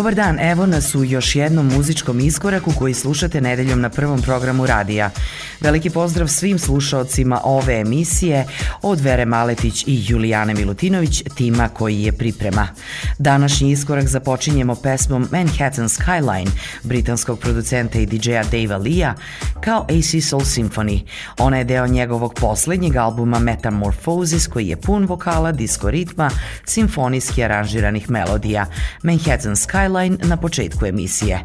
Dobar dan, evo nas u još jednom muzičkom iskoraku koji slušate nedeljom na prvom programu radija. Veliki pozdrav svim slušaocima ove emisije od Vere Maletić i Julijane Milutinović, tima koji je priprema. Današnji iskorak započinjemo pesmom Manhattan Skyline, britanskog producenta i DJ-a Dave Lea, kao AC Soul Symphony. Ona je deo njegovog poslednjeg albuma Metamorphosis koji je pun vokala, disko ritma, simfonijski aranžiranih melodija. Manhattan Skyline na početku emisije.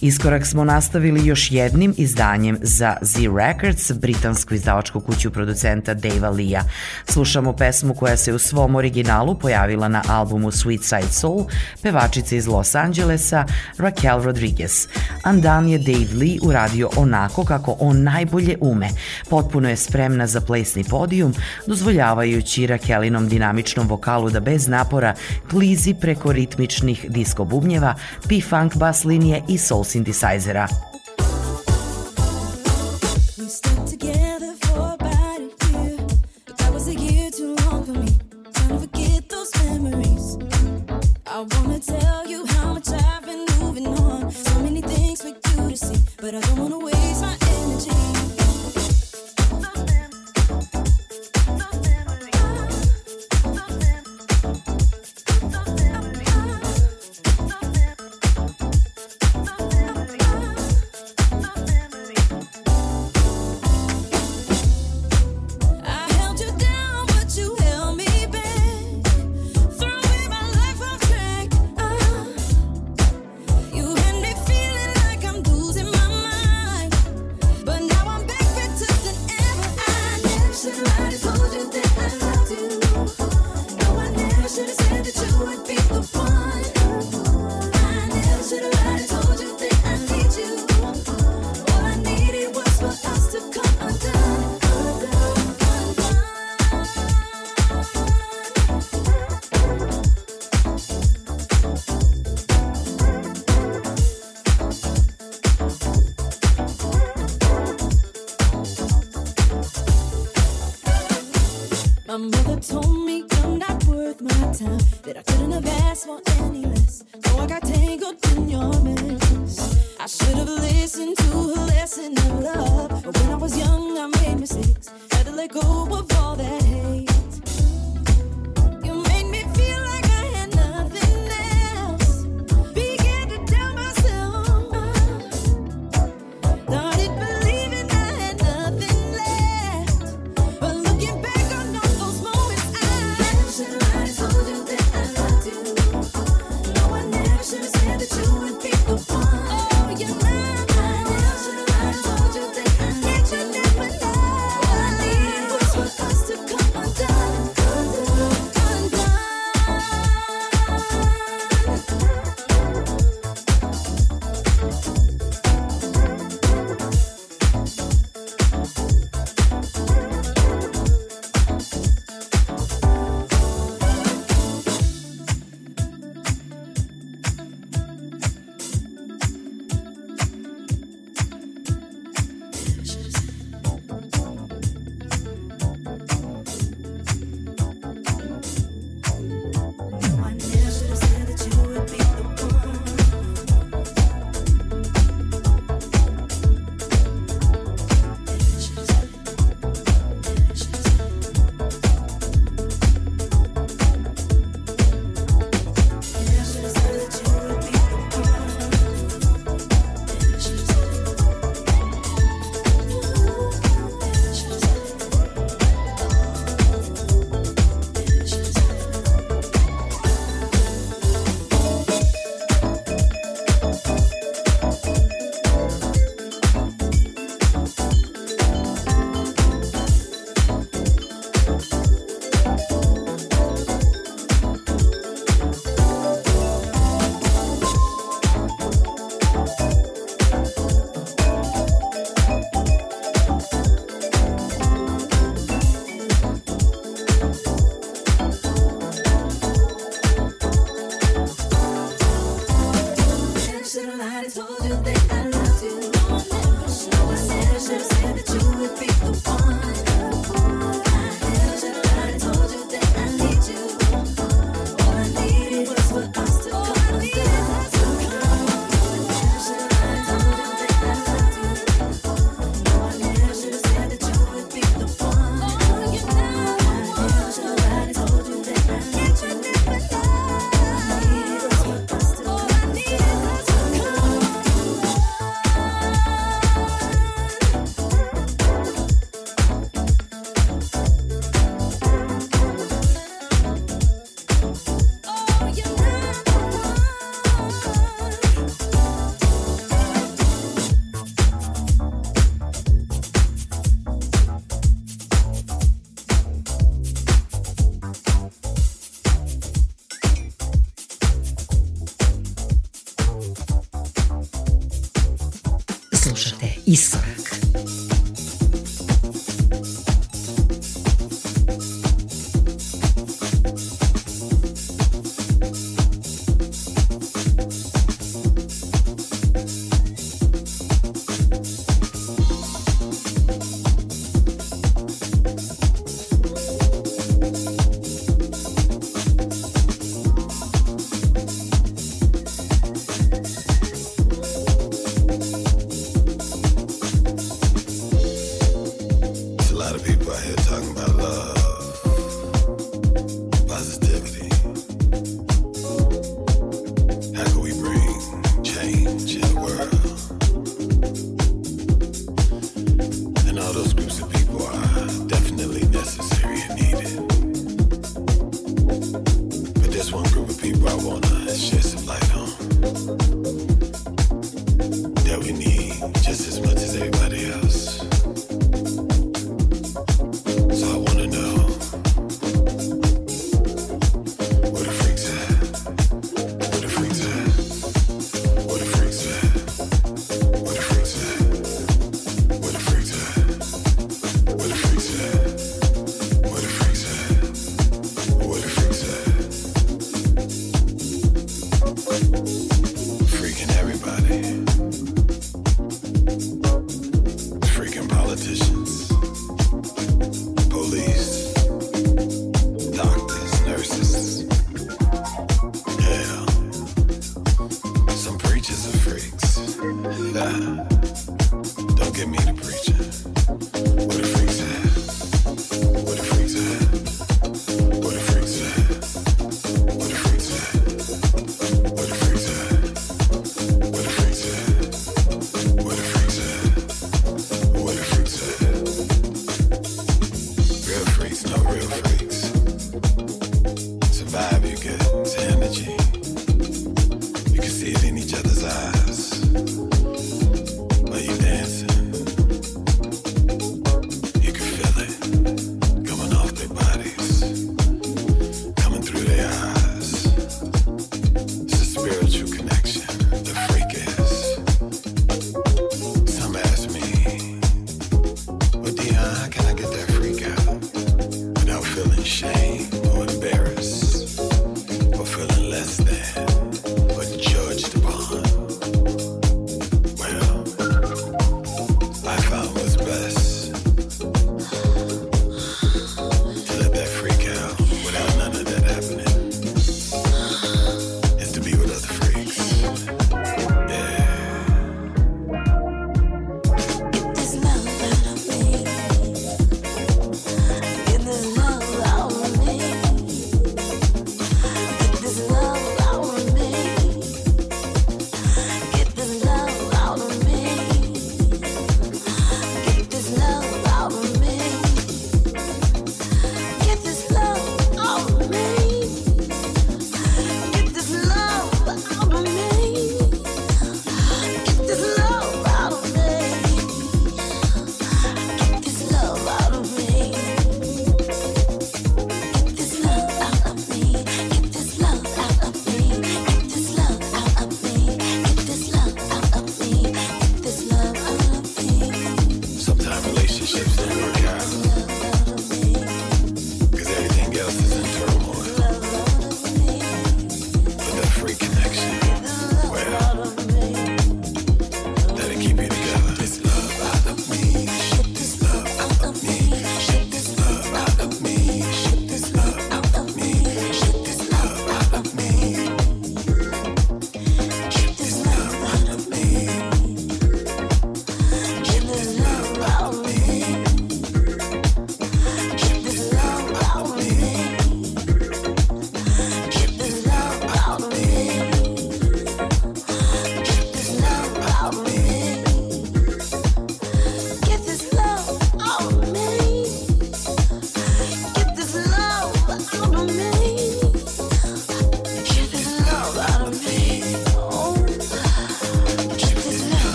Iskorak smo nastavili još jednim izdanjem za Z Records, britansku izdavačku kuću producenta Dave Lea. Slušamo pesmu koja se u svom originalu pojavila na albumu Sweet Side Soul, pevačice iz Los Angelesa Raquel Rodriguez. Andan je Dave Lee uradio onako kako on najbolje ume. Potpuno je spremna za plesni podijum, dozvoljavajući Raquelinom dinamičnom vokalu da bez napora klizi preko ritmičnih disko bubnjeva, P-Funk bas linije i soul synthesizera. But I don't wanna waste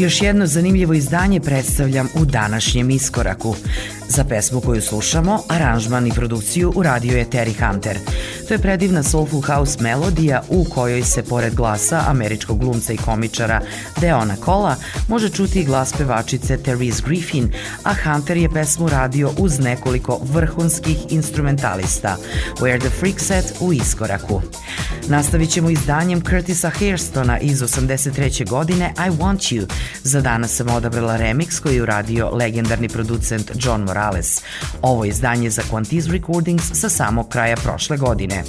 Još jedno zanimljivo izdanje predstavljam u današnjem iskoraku. Za pesmu koju slušamo, aranžman i produkciju uradio je Terry Hunter. To je predivna soulful house melodija u kojoj se pored glasa američkog glumca i komičara Deona Kola može čuti i glas pevačice Therese Griffin, a Hunter je pesmu radio uz nekoliko vrhunskih instrumentalista. Where the Freak Set u iskoraku. Nastavit ćemo izdanjem Curtisa Hairstona iz 83. godine I Want You. Za danas sam odabrala remix koji je uradio legendarni producent John Morales. Ovo izdanje za Quantiz Recordings sa samog kraja prošle godine.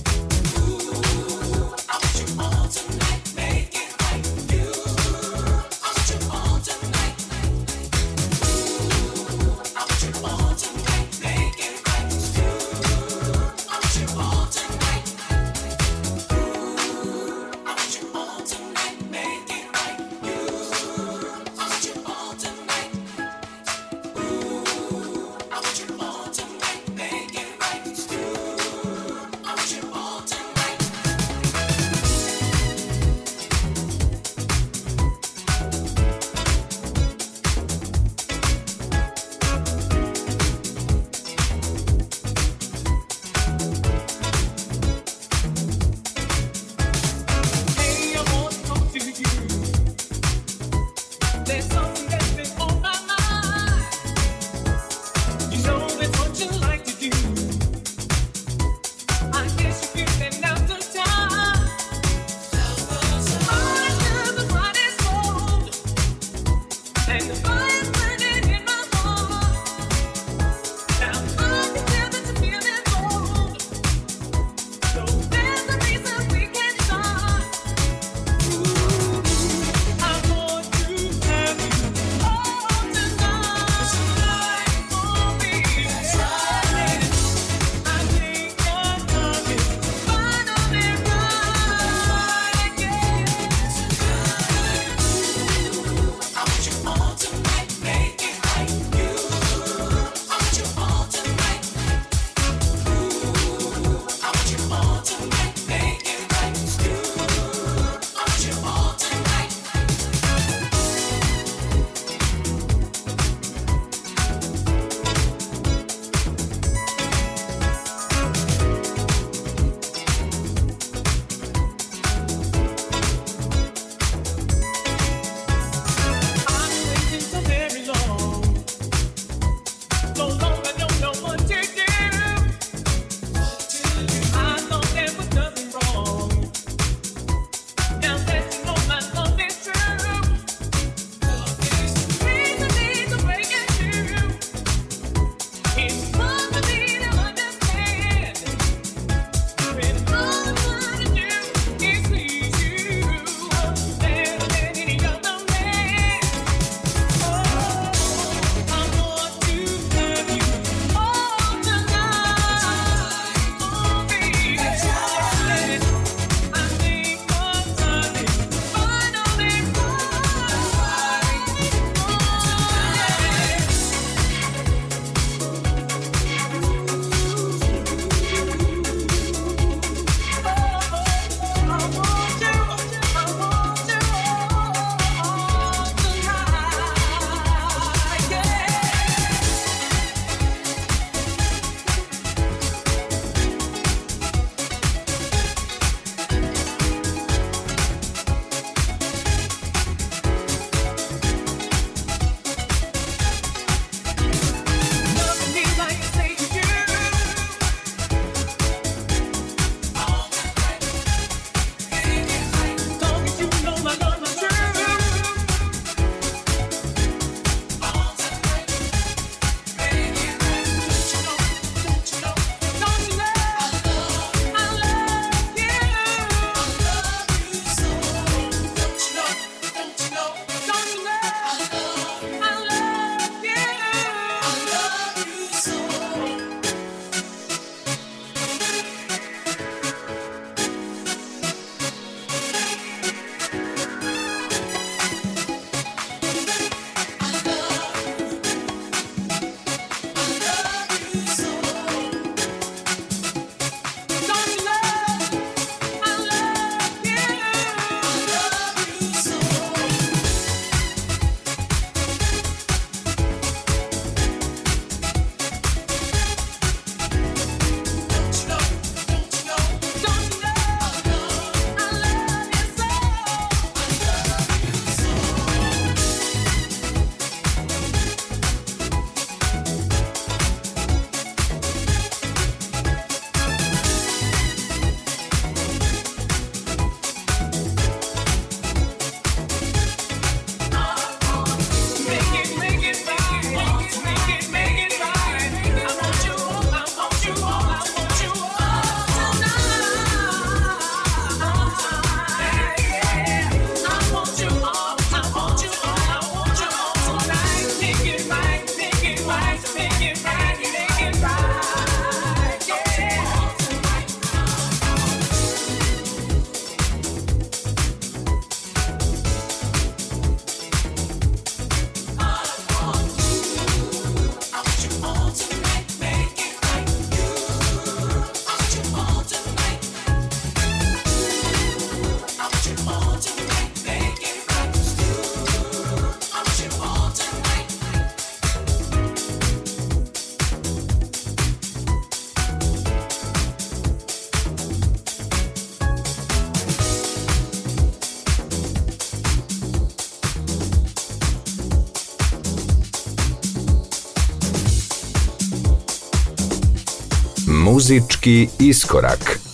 Muzički iskorak.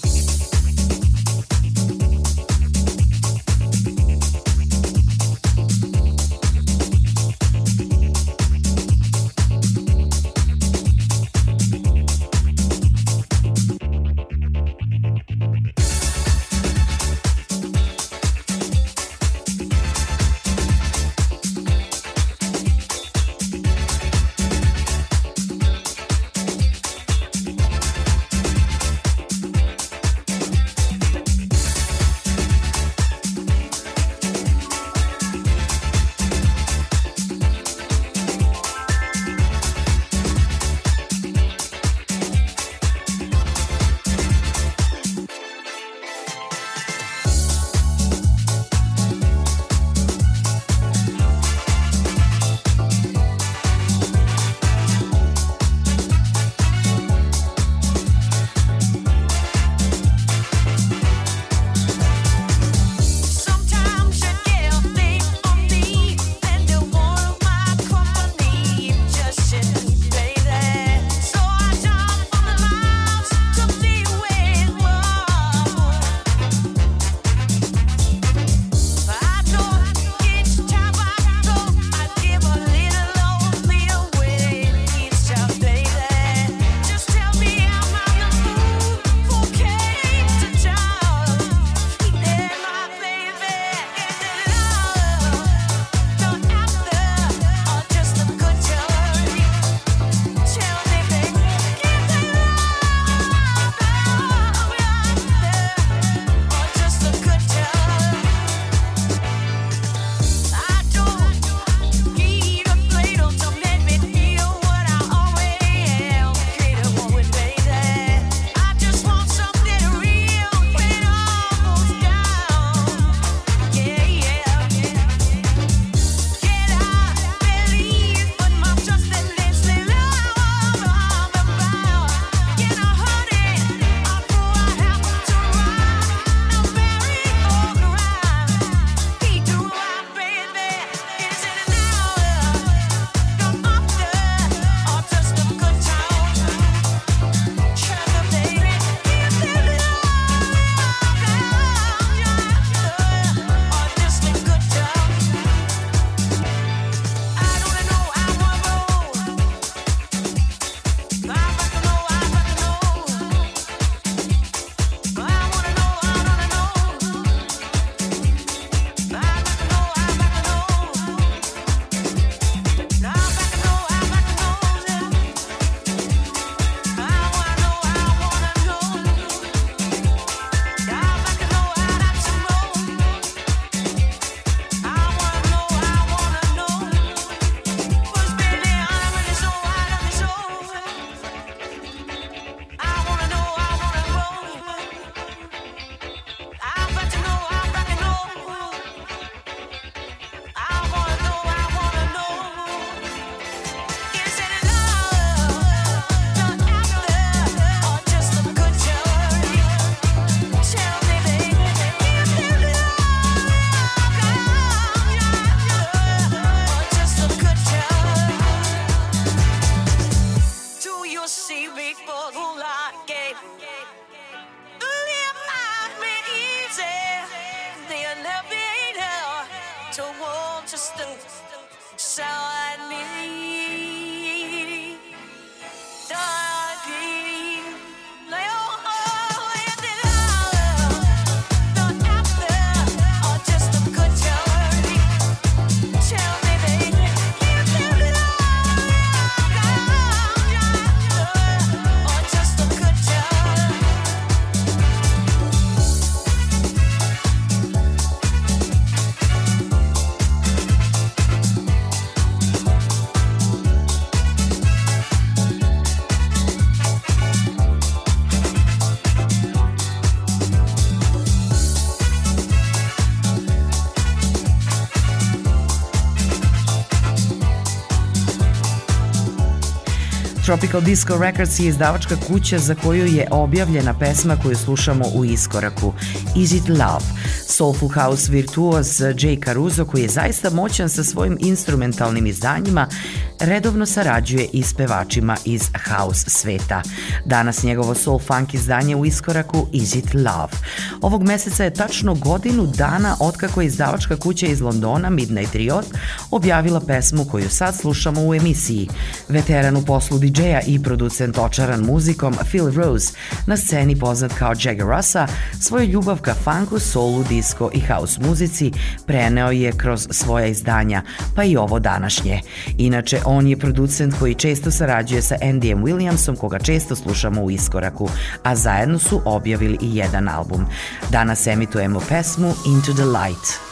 Tropical Disco Records je izdavačka kuća za koju je objavljena pesma koju slušamo u iskoraku Is It Love. Soulful House virtuoz Jay Caruso koji je zaista moćan sa svojim instrumentalnim izdanjima redovno sarađuje i s pevačima iz house sveta. Danas njegovo soul funk izdanje u iskoraku Is It Love. Ovog meseca je tačno godinu dana otkako je izdavačka kuća iz Londona Midnight Riot objavila pesmu koju sad slušamo u emisiji. Veteran u poslu DJ-a i producent očaran muzikom Phil Rose, na sceni poznat kao Jagger Russa, svoju ljubav ka funku, soulu, disco i house muzici preneo je kroz svoja izdanja, pa i ovo današnje. Inače, on je producent koji često sarađuje sa Andyjem Williamsom, koga često slušamo u iskoraku, a zajedno su objavili i jedan album. Danas emitujemo pesmu Into the Light.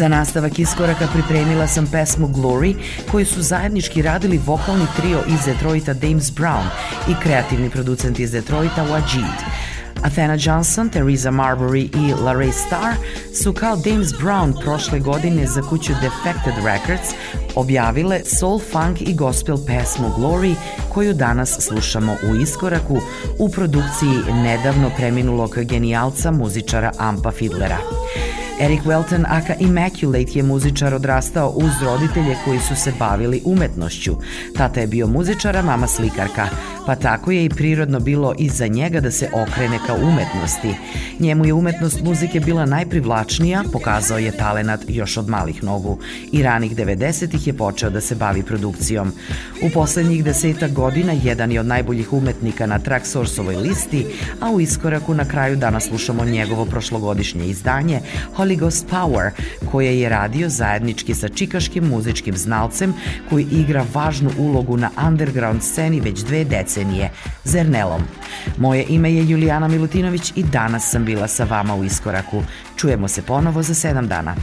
Za nastavak iskoraka pripremila sam pesmu Glory koju su zajednički radili vokalni trio iz Detroita James Brown i kreativni producent iz Detroita Wajid. Athena Johnson, Theresa Marbury i Larry Starr su kao James Brown prošle godine za kuću Defected Records objavile soul, funk i gospel pesmu Glory koju danas slušamo u iskoraku u produkciji nedavno preminulog genijalca muzičara Ampa Fidlera. Eric Welton aka Immaculate je muzičar odrastao uz roditelje koji su se bavili umetnošću. Tata je bio muzičar, a mama slikarka, pa tako je i prirodno bilo i za njega da se okrene ka umetnosti. Njemu je umetnost muzike bila najprivlačnija, pokazao je talenat još od malih nogu i ranih 90-ih je počeo da se bavi produkcijom. U poslednjih desetak godina jedan je od najboljih umetnika na Tracksourceovoj listi, a u iskoraku na kraju dana slušamo njegovo prošlogodišnje izdanje Hollywood Holy Ghost Power, koje je radio zajednički sa čikaškim muzičkim znalcem koji igra važnu ulogu na underground sceni već dve decenije, Zernelom. Moje ime je Julijana Milutinović i danas sam bila sa vama u Iskoraku. Čujemo se ponovo za sedam dana.